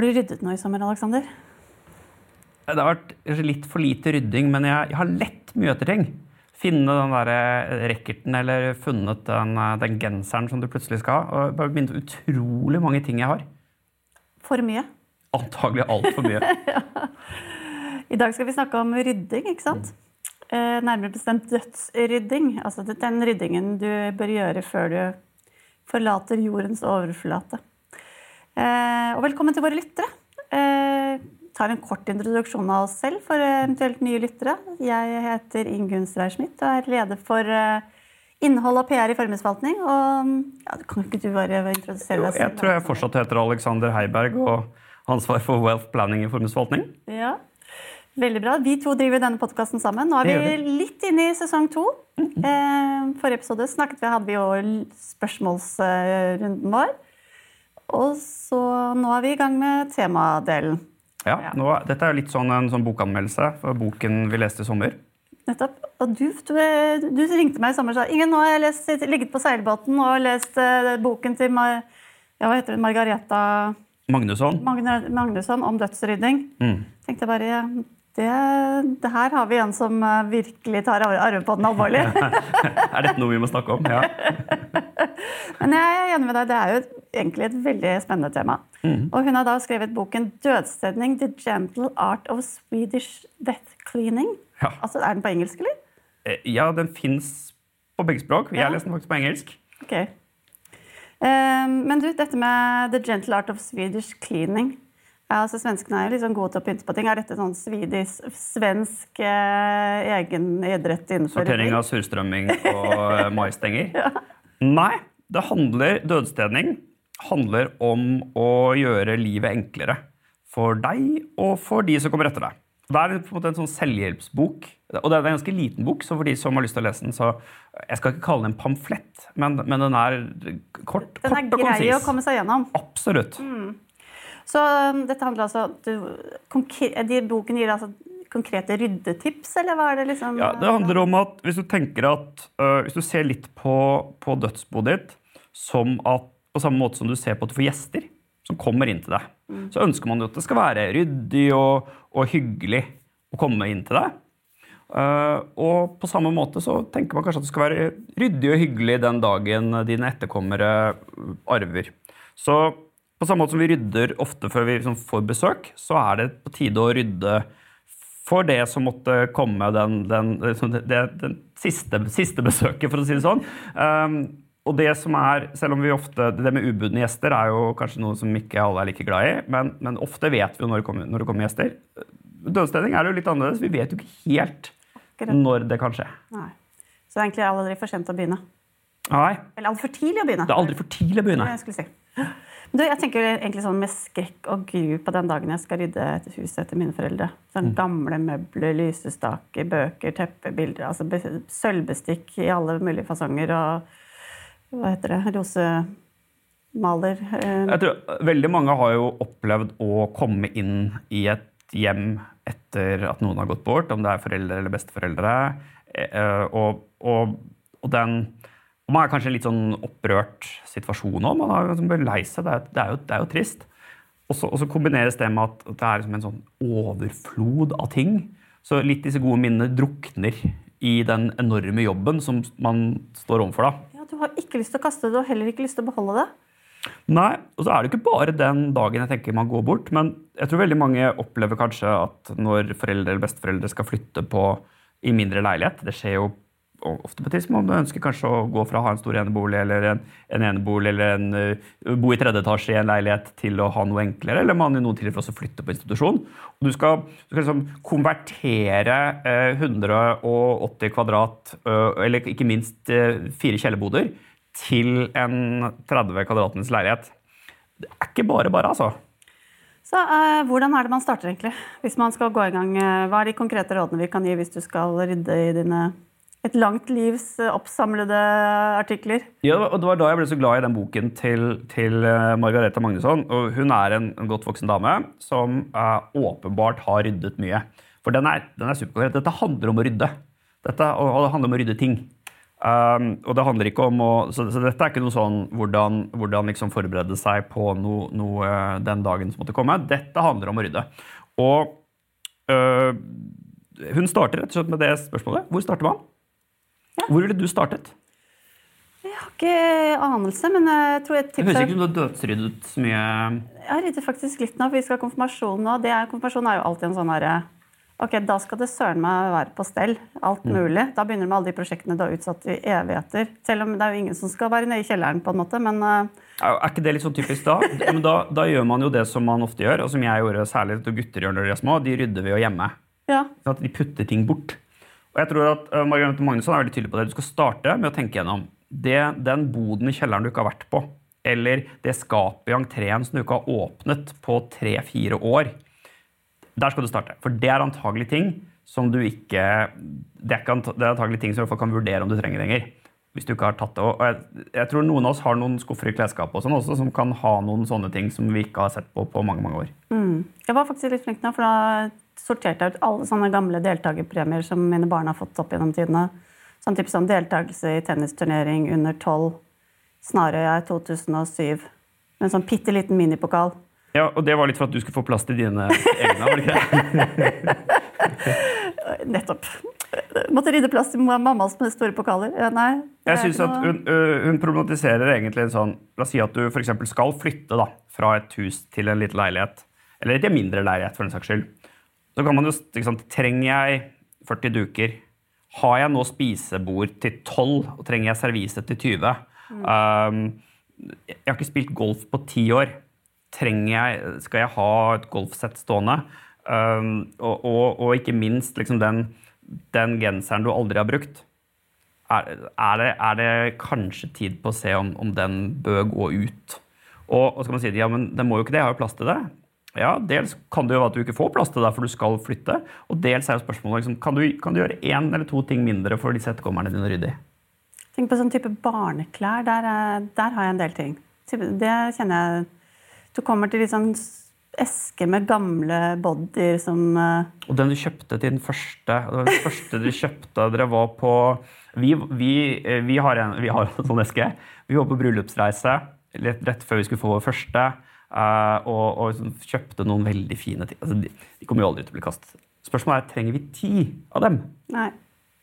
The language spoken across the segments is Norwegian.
Har du ryddet noe i sommer, Alexander? Det har vært litt for lite rydding, men jeg, jeg har lett mye etter ting. Finne den der racketen eller funnet den, eh, den genseren som du plutselig skal ha. Og bare begynt utrolig mange ting jeg har. For mye. Antagelig altfor mye. I dag skal vi snakke om rydding, ikke sant? Eh, nærmere bestemt dødsrydding. Altså den ryddingen du bør gjøre før du forlater jordens overflate. Eh, og velkommen til våre lyttere. Eh, tar en kort introduksjon av oss selv for eventuelt nye lyttere. Jeg heter Ingunn Streir-Schmidt og er leder for eh, innhold og PR i formuesforvaltning. Og ja, kan ikke du bare introdusere deg selv? Jeg tror jeg fortsatt heter Alexander Heiberg og har ansvar for wealth planning i formuesforvaltning. Ja, Veldig bra. Vi to driver denne podkasten sammen. Nå er vi litt inne i sesong to. Eh, forrige episode snakket vi, hadde vi jo spørsmålsrunden vår. Og så nå er vi i gang med temadelen. Ja, nå, dette er jo litt sånn en sånn bokanmeldelse for boken vi leste i sommer. Nettopp. Og du, du, du ringte meg i sommer og sa Ingen, nå har jeg lest, ligget på seilbåten og lest uh, boken til Mar ja, hva heter det, Margareta Magnusson. Magne, Magnusson om dødsrydding. Mm. tenkte jeg bare det, det her har vi en som eh, virkelig tar arve på den alvorlig. Er dette noe vi må snakke om? Ja. Men jeg er enig med deg, det er jo egentlig et veldig spennende tema. Og hun har da skrevet boken 'Dødstedning The Gentle Art of Swedish Death Cleaning'. Ja. Altså, Er den på engelsk, eller? Eh, ja, den fins på begge språk. Jeg Ja. leser den faktisk på engelsk. Ok. Um, men du, dette med 'The Gentle Art of Swedish Cleaning' ja, altså Svenskene er jo sånn gode til å pynte på ting. Er dette sånn swedish, svensk eh, egen idrett innenfor Sortering av surstrømming og maistenger? ja. Nei, det handler, dødsstedning handler om å gjøre livet enklere for deg og for de som kommer etter deg. Det er på en måte en sånn selvhjelpsbok, og det er en ganske liten bok, så for de som har lyst til å lese den, så jeg skal ikke kalle den en pamflett, men, men den er kort, Den er kort og grei å komme seg gjennom. Absolutt. Så um, dette handler altså du, de, Boken gir altså konkrete ryddetips, eller hva er det liksom? Ja, det handler om at hvis du tenker at uh, Hvis du ser litt på, på dødsboet ditt som at, på samme måte som du ser på at du får gjester som kommer inn til deg, så ønsker man jo at det skal være ryddig og, og hyggelig å komme inn til deg. Uh, og på samme måte så tenker man kanskje at det skal være ryddig og hyggelig den dagen dine etterkommere arver. Så på samme måte som vi rydder ofte før vi liksom får besøk, så er det på tide å rydde for det som måtte komme den, den, den, den siste, siste besøket, for å si det sånn. Um, og det som er, selv om vi ofte, det med ubudne gjester er jo kanskje noe som ikke alle er like glad i, men, men ofte vet vi jo når det kommer, når det kommer gjester. Dødsstedning er jo litt annerledes. Vi vet jo ikke helt Akkurat. når det kan skje. Nei. Så det er egentlig aldri for sent å begynne. Nei, Eller aldri for tidlig å begynne. det er aldri for tidlig å begynne. Det jeg skulle si. Men Du, jeg tenker egentlig sånn med skrekk og gru på den dagen jeg skal rydde et hus etter mine foreldre. Sånn gamle møbler, lysestaker, bøker, teppebilder, altså sølvbestikk i alle mulige fasonger og hva heter det, rosemaler. eh, Jeg tror Veldig mange har jo opplevd å komme inn i et hjem etter at noen har gått bort, om det er foreldre eller besteforeldre. eh, Og, og, og den og Man er kanskje i en litt sånn opprørt situasjon òg. Man er liksom lei seg. Det er, det jo, det er jo trist. Og så, og så kombineres det med at det er liksom en sånn overflod av ting. Så litt disse gode minnene drukner i den enorme jobben som man står overfor. da. Du har ikke lyst til å kaste det, og heller ikke lyst til å beholde det. Nei, og så er det ikke bare den dagen jeg tenker man går bort, men jeg tror veldig mange opplever kanskje at når foreldre eller besteforeldre skal flytte på i mindre leilighet, det skjer jo ofte på et Du ønsker kanskje å gå fra å ha en stor enebolig eller en, en enebolig eller en, uh, bo i tredje etasje i en leilighet til å ha noe enklere, eller man i noen tilfeller også flytte på institusjon. Og du skal, du skal liksom konvertere uh, 180 kvadrat, uh, eller ikke minst fire kjellerboder, til en 30 kvadratens leilighet. Det er ikke bare bare, altså. Så eh, hvordan er det man starter, egentlig? Hvis man skal gå i gang, Hva er de konkrete rådene vi kan gi hvis du skal rydde i dine et langt livs eh, oppsamlede artikler? Ja, og Det var da jeg ble så glad i den boken til, til eh, Margareta Magnusson. og Hun er en, en godt voksen dame som uh, åpenbart har ryddet mye. For den er, den er. Dette handler om å rydde. Dette, og, og det handler om å rydde ting. Um, og det handler ikke om å, så, så dette er ikke noe sånn hvordan, hvordan liksom forberede seg på noe, noe den dagen som måtte komme. Dette handler om å rydde. Og uh, hun starter rett og slett med det spørsmålet. Hvor starter man? Hvor ville du startet? Jeg har ikke anelse, men jeg tror et Det høres ikke ut som du har dødsryddet så mye. Jeg rydder faktisk litt nå, for vi skal ha konfirmasjon nå. Det er, konfirmasjon er jo alltid en sånn herre Ok, da skal det søren meg være på stell. Alt mulig. Da begynner du med alle de prosjektene du har utsatt i evigheter. Selv om det er jo ingen som skal være nede i kjelleren, på en måte, men eh, Er ikke det litt sånn typisk da? Men da? Da gjør man jo det som man ofte gjør, og som jeg gjorde særlig til gutter gjør når de er små. De rydder ved å gjemme. ja. At de putter ting bort. Og jeg tror at uh, Margrethe Magnusson er veldig tydelig på det. Du skal starte med å tenke gjennom det, den boden i kjelleren du ikke har vært på, eller det skapet i entreen som du ikke har åpnet på tre-fire år. Der skal du starte. For det er antagelig ting som du ikke Det er, antagelig ting som du kan vurdere om du trenger lenger. Hvis du ikke har tatt det. Og jeg, jeg tror noen av oss har noen skuffer i klesskapet og sånn også, som kan ha noen sånne ting som vi ikke har sett på på mange mange år. Jeg var faktisk litt flink nå, for da sorterte jeg ut alle sånne gamle deltakerpremier som mine barn har fått opp gjennom tidene. Sånn type som deltakelse i tennisturnering under 12, Snarøya i 2007. Med en sånn bitte liten minipokal. Ja, Og det var litt for at du skulle få plass til dine egne? var det ikke det? Nettopp. Måtte rydde plass til mammas med store pokaler. Nei. Jeg synes at hun, hun problematiserer egentlig en sånn La oss si at du for eksempel skal flytte da, fra et hus til en liten leilighet. Eller til en mindre leilighet, for den saks skyld. Så kan man jo sant, Trenger jeg 40 duker? Har jeg nå spisebord til 12, og trenger jeg servise til 20? Um, jeg har ikke spilt golf på ti år. Trenger jeg, skal jeg ha et golfsett stående? Um, og, og, og ikke minst liksom den, den genseren du aldri har brukt. Er, er, det, er det kanskje tid på å se om, om den bør gå ut? Og, og kan man si ja, men den må jo ikke det, jeg har jo plass til det. Ja, Dels kan det jo være at du ikke får plass til det, for du skal flytte. Og dels er jo spørsmålet liksom, kan, du, kan du gjøre én eller to ting mindre for disse etterkommerne dine i? Tenk på sånn type barneklær. Der, er- der har jeg en del ting. Det kjenner jeg Du kommer til litt sånn eske med gamle bodyer som eh, Og den du kjøpte til den første den første dere kjøpte Dere var på Vi, vi, eh, vi, har, en, vi har en sånn eske. Vi var på bryllupsreise rett, rett før vi skulle få vår første. eh, og, og liksom kjøpte noen veldig fine ting. Altså, de, de kommer jo aldri til å bli kastet. Spørsmålet er trenger vi ti av dem. Nei.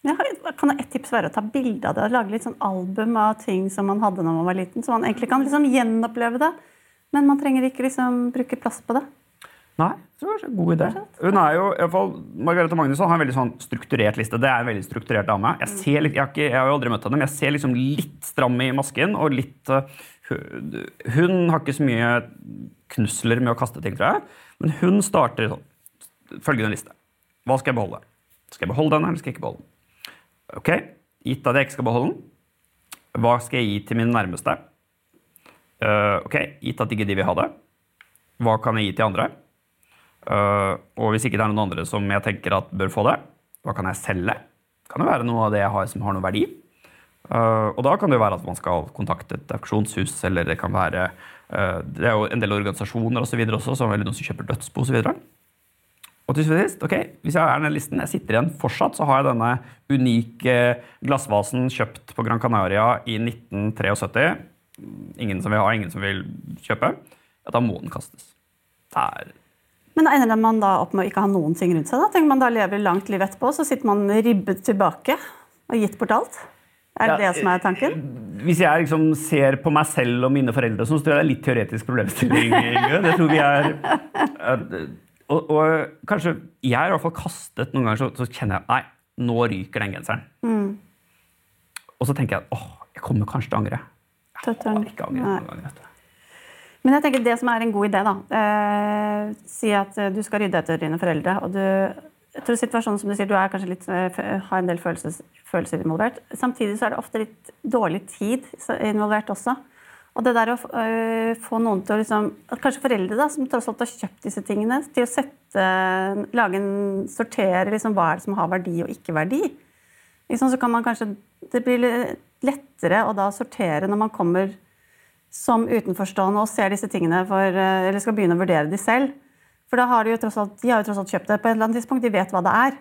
Jeg har, kan et tips være å ta bilde av det og lage litt sånn album av ting som man hadde når man var liten, så man egentlig kan liksom gjenoppleve det. Men man trenger ikke liksom bruke plass på det. Nei, det var en god idé. Hun er jo, i hvert fall, Margarete Magnusson har en veldig sånn strukturert liste. Det er en veldig strukturert dame. Jeg, ser litt, jeg, har, ikke, jeg har jo aldri møtt henne, men jeg ser liksom litt stram i masken. og litt... uh, hun, har ikke så mye knusler med å kaste ting, tror jeg. Men hun starter sånn. Følgende liste. Hva skal jeg beholde? Skal jeg beholde den, eller skal jeg ikke beholde den? Ok, Gitt at jeg ikke skal beholde den, hva skal jeg gi til mine nærmeste? Eh, ok, Gitt at ikke de vil ha det, hva kan jeg gi til andre? Uh, og hvis ikke det er noen andre som jeg tenker at bør få det, hva kan jeg selge? Kan det være noe av det jeg har som har noe verdi. Uh, og da kan det jo være at man skal kontakte et auksjonshus, eller det kan være uh, Det er jo en del organisasjoner og så videre også, som er noen som kjøper dødsbo osv. Og til sist, ok, hvis jeg er den listen, jeg sitter igjen fortsatt, så har jeg denne unike glassvasen kjøpt på Gran Canaria i 1973. Ingen som vil ha, ingen som vil kjøpe. Ja, da må den kastes. Det er Men da ender man da opp med å ikke ha noen ting rundt seg? da? Tenker man da lever langt liv etterpå, så sitter man ribbet tilbake og gitt bort alt? Er det Ja, det som er tanken? Hvis jeg liksom ser på meg selv og mine foreldre, så tror jeg det er litt teoretisk problemstilling. Det tror vi er, er og, og kanskje Jeg har i hvert fall kastet noen ganger, så, så kjenner jeg Nei, nå ryker den genseren. Og så tenker jeg åh, jeg kommer kanskje til å angre. Jeg Dette- ikke angret noen gang. vet du. Men jeg tenker det som er en god idé, da eh, Si at eh, du skal rydde etter dine foreldre. og du, jeg tror situasjonen som du sier, du er kanskje litt, eh, har en del følelses, følelser involvert. Samtidig så er det ofte litt dårlig tid involvert også. Og det der å øh, få noen til å liksom Kanskje foreldre da, som tross alt har kjøpt disse tingene, til å sette, lage en, sortere liksom, hva er det som har verdi og ikke verdi. Liksom, så kan man kanskje, Det blir lettere å da sortere når man kommer som utenforstående og ser disse tingene for, eh, eller skal begynne å vurdere de selv. For da har de jo tross alt, de har jo tross alt kjøpt det på et eller annet tidspunkt. De vet hva det er.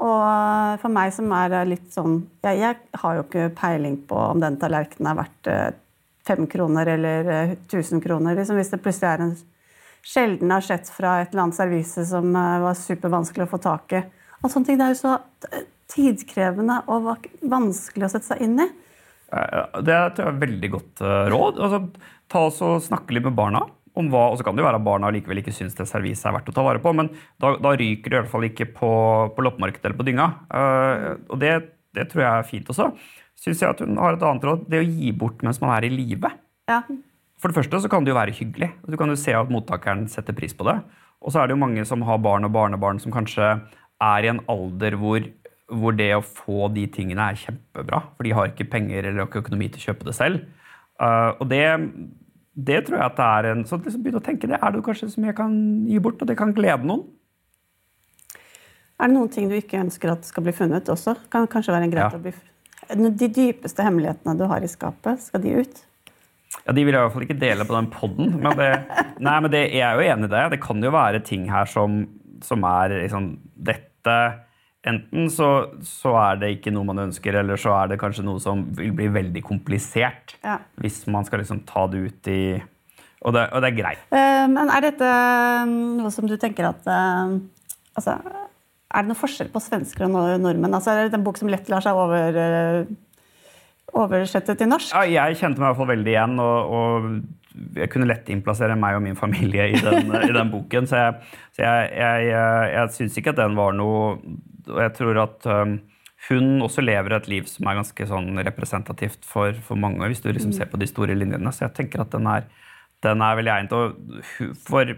Og for meg som er litt sånn Jeg, jeg har jo ikke peiling på om den tallerkenen er verdt eh, fem kroner eller eh, 1000 kroner. Liksom, hvis det plutselig er en sjelden har sett fra et eller annet servise som eh, var supervanskelig å få tak i. Og sånne ting, Det er jo så eh, tidkrevende og vanskelig å sette seg inn i. Eh, Det tror jeg er veldig godt eh, råd. Altså, ta oss og Snakke litt med barna. om hva, og så kan det jo være at barna likevel ikke syns det serviset er verdt å ta vare på, men da, da ryker det i hvert fall ikke på, på loppemarkedet eller på dynga. Eh, og det, det tror jeg er fint også. Syns jeg at hun har et annet råd. Det å gi bort mens man er i live. Ja. For det første så kan det jo være hyggelig. Du kan jo se at mottakeren setter pris på det. Og så er det jo mange som har barn og barnebarn som kanskje er i en alder hvor, hvor det å få de tingene er kjempebra. For de har ikke penger eller ikke økonomi til å kjøpe det selv. Uh, og det, det tror jeg at det er en Så liksom begynn å tenke det. Er det kanskje som jeg kan gi bort, og det kan glede noen? Er det noen ting du ikke ønsker at skal bli funnet også? Kan kanskje være en greit Ja. å bli De dypeste hemmelighetene du har i skapet, skal de ut? Ja, De vil jeg i hvert fall ikke dele på den poden. Men, det, nei, men det, jeg er jo enig i det. Det kan jo være ting her som, som er liksom Dette Enten så, så er det ikke noe man ønsker, eller så er det kanskje noe som vil bli veldig komplisert. Ja. Hvis man skal liksom ta det ut i Og det, og det er greit. Uh, Men er dette eh, noe som du tenker at uh, Altså, er det noe forskjell på svensker og nordmenn? Altså, er det en bok som lett lar seg over, uh, oversette til norsk? Ja, jeg kjente meg i hvert fall veldig igjen, og, og jeg kunne lett innplassere meg og min familie i den, i den boken. Så jeg, så jeg, jeg, jeg, jeg syns ikke at den var noe Og jeg tror at um, hun også lever et liv som er ganske sånn representativt for, for mange, hvis du liksom ser på de store linjene. Så jeg tenker at den er, den er veldig egnet. Og for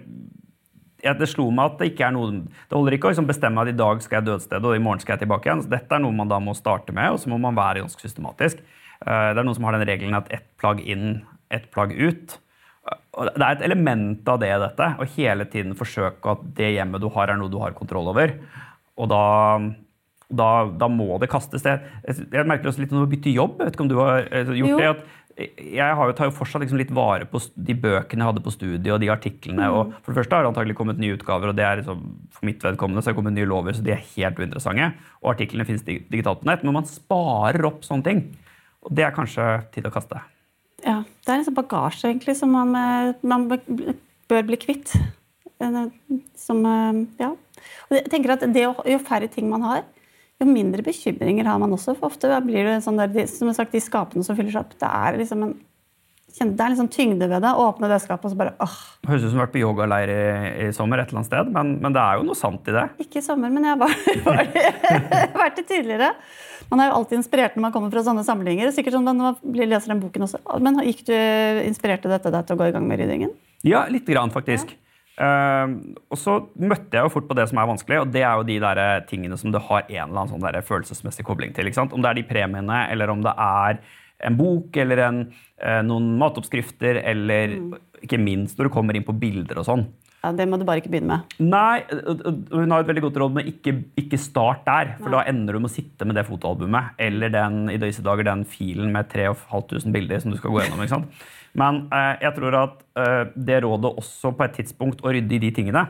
ja, det slo meg at det ikke er noe Det holder ikke å liksom bestemme at i dag skal jeg dødsstedet og i morgen skal jeg tilbake igjen. Så dette er noe man da må starte med, og så må man være ganske systematisk. Eh, Det er noen som har den regelen at ett plagg inn, ett plagg ut. Og Det er et element av det i dette, å hele tiden forsøke at det hjemmet du har, er noe du har kontroll over. Og da, da, da må det kastes. Jeg, jeg merker også litt når du bytter jobb. Jeg vet ikke om du har eh, gjort Jo. det. at jeg har jo, tar jo fortsatt liksom litt vare på de bøkene jeg hadde på studiet og de artiklene. og For det første har det antagelig kommet nye utgaver, og det er liksom, for mitt vedkommende så har det kommet nye lover, så de er helt uinteressante. Og artiklene finnes digitalt på nett, men man sparer opp sånne ting. Og det er kanskje tid å kaste. Ja, det er en sånn bagasje egentlig som man, eh, man bør bli kvitt. Eh, Som, eh, ja. Og jeg tenker at det, Jo færre ting man har, jo mindre bekymringer har man også. For ofte blir det sånn der, de, som jeg sagt, de skapene som fyller seg opp, det er liksom en det er sånn tyngde ved det. Åpne det skapet, og så bare åh, Høres ut som du har vært på yogaleir i, i sommer, et eller annet sted, men, men det er jo noe sant i det. Ikke i sommer, men jeg har vært det tidligere. Man er jo alltid inspirert når man kommer fra sånne samlinger. Sikkert sånn når man leser den boken også. Men gikk du inspirerte dette deg til å gå i gang med ryddingen? Ja, lite grann, faktisk. Eh, og så møtte jeg jo fort på det som er vanskelig, og det er jo de der eh, tingene som du har en eller annen sånn der følelsesmessig kobling til. Om det er de premiene, eller om det er en bok, eller en, uh, noen matoppskrifter, eller ikke minst når du kommer inn på bilder og sånn. Ja, Det må du bare ikke begynne med. Nei, hun har et veldig godt råd med ikke, ikke start der, for da ender du med å sitte med det fotoalbumet, eller den, i disse dager den filen med 3500 bilder som du skal gå gjennom. ikke sant? Men eh, jeg tror at eh, det rådet også på et tidspunkt å rydde i de tingene,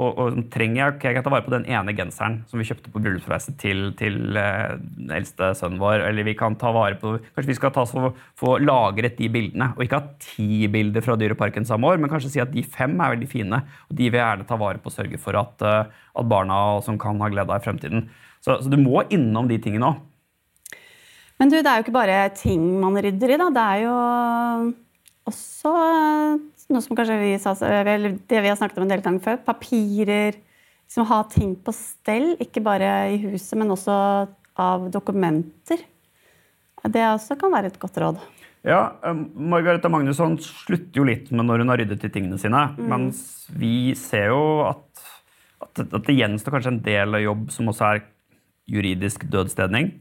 og, og trenger jeg, okay, jeg kan ta vare på den ene genseren som vi kjøpte på bryllupsreise til, til eh, den eldste sønnen vår, eller vi kan ta vare på, kanskje vi skal ta så, få, lagret de bildene, og ikke ha ti bilder fra Dyreparken samme år, men kanskje si at de fem er veldig fine, og de vil jeg gjerne ta vare på og sørge for at, eh, at barna som kan ha glede av i fremtiden. Så, så du må innom de tingene òg. Men du, det er jo ikke bare ting man rydder i, da. Det er jo også eh, noe som kanskje vi sa, eller det vi har snakket om en del ganger før. Papirer. Liksom ha ting på stell, ikke bare i huset, men også av dokumenter. Det også kan være et godt råd. Ja, um, Margareta Magnusson slutter jo litt med når hun har ryddet i tingene sine. Mens vi ser jo at, at, at det gjenstår kanskje en del av jobb som også er juridisk dødsstedning.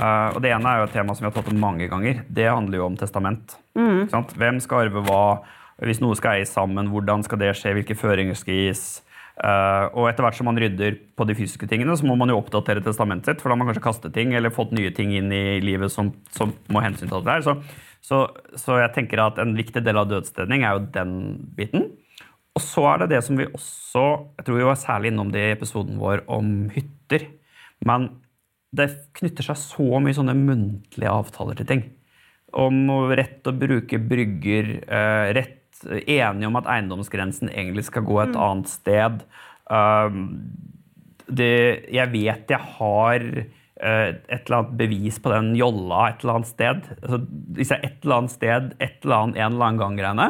Uh, og Det ene er jo et tema som vi har tatt opp mange ganger. Det handler jo om testament. Ikke sant? Hvem skal arve hva? Hvis noe skal eies sammen, hvordan skal det skje? Hvilke føringer skal gis? Uh, og etter hvert som man rydder på de fysiske tingene, så må man jo oppdatere testamentet sitt, for da har man kanskje kastet ting eller fått nye ting inn i livet som, som må hensyntas der. Så, så, så jeg tenker at en viktig del av dødsstedning er jo den biten. Og så er det det som vi også Jeg tror vi var særlig innom det i episoden vår om hytter. Men det knytter seg så mye sånne muntlige avtaler til ting. Om rett å bruke brygger, eh, rett enige om at eiendomsgrensen egentlig skal gå et annet sted. Um, det, jeg vet jeg har eh, et eller annet bevis på den jolla et eller annet sted. Altså, hvis er et eller annet sted, et eller annet, en eller annen gang-greiene,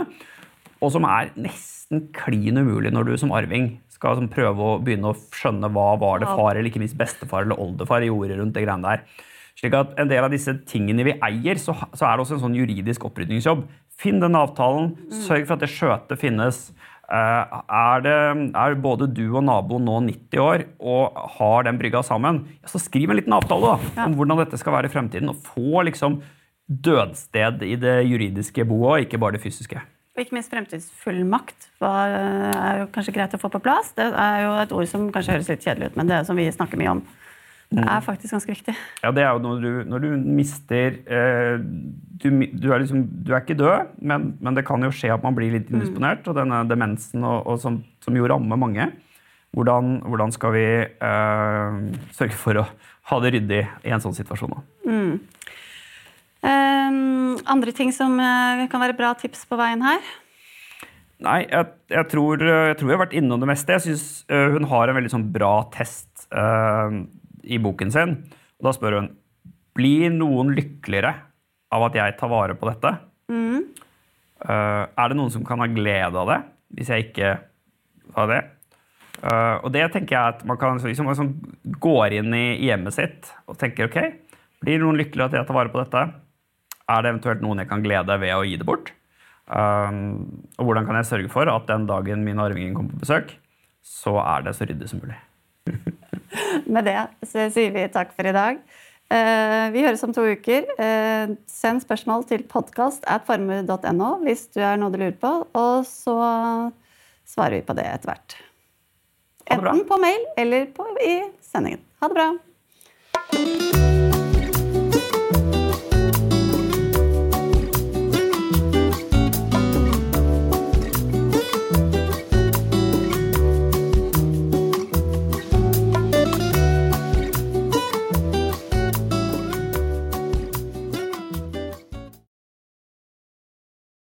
og som er nesten klin umulig når du som arving skal som prøve å begynne å skjønne hva var det far eller ikke minst bestefar eller oldefar gjorde rundt det greiene der. Slik at En del av disse tingene vi eier, så, så er det også en sånn juridisk opprydningsjobb. Finn den avtalen, sørg for at det skjøtet finnes. Eh, er, det, er både du og naboen nå 90 år og har den brygga sammen, ja, så skriv en liten avtale da, om hvordan dette skal være i fremtiden. Og få liksom dødsted i det juridiske boet, ikke bare det fysiske. Og ikke minst fremtidsfullmakt var, er jo kanskje greit å få på plass. Det er jo et ord som kanskje høres litt kjedelig ut, men det som vi snakker mye om. Det er faktisk ganske viktig. Ja, det er jo når du, når du mister eh, du, du, er liksom, du, er ikke død, men, men, det kan jo skje at man blir litt indisponert. Og denne demensen og, og som, som, jo rammer mange. Hvordan, hvordan skal vi eh, sørge for å ha det ryddig i en sånn situasjon? Mm. Um, andre ting som uh, kan være bra tips på veien her? Nei, jeg, jeg, tror, jeg, tror, jeg har vært innom det meste. Jeg syns uh, hun har en veldig sånn bra test uh, i boken sin. Og da spør hun blir noen lykkeligere av at jeg tar vare på dette. Mm. er det noen som kan ha glede av det hvis jeg ikke har det? og det tenker jeg at man kan liksom, man går inn i hjemmet sitt og tenker ok, blir noen lykkeligere av at jeg tar vare på dette? Er det eventuelt noen jeg kan glede ved å gi det bort? Um, og hvordan kan jeg sørge for at den dagen min arvingen kommer på besøk, så er det så ryddig som mulig? Med det så sier vi takk for i dag. Uh, vi høres om to uker. Uh, send spørsmål til podkast.formue.no hvis du er noe du lurer på, og så svarer vi på det etter hvert. Enten på mail eller på, i sendingen. Ha det bra.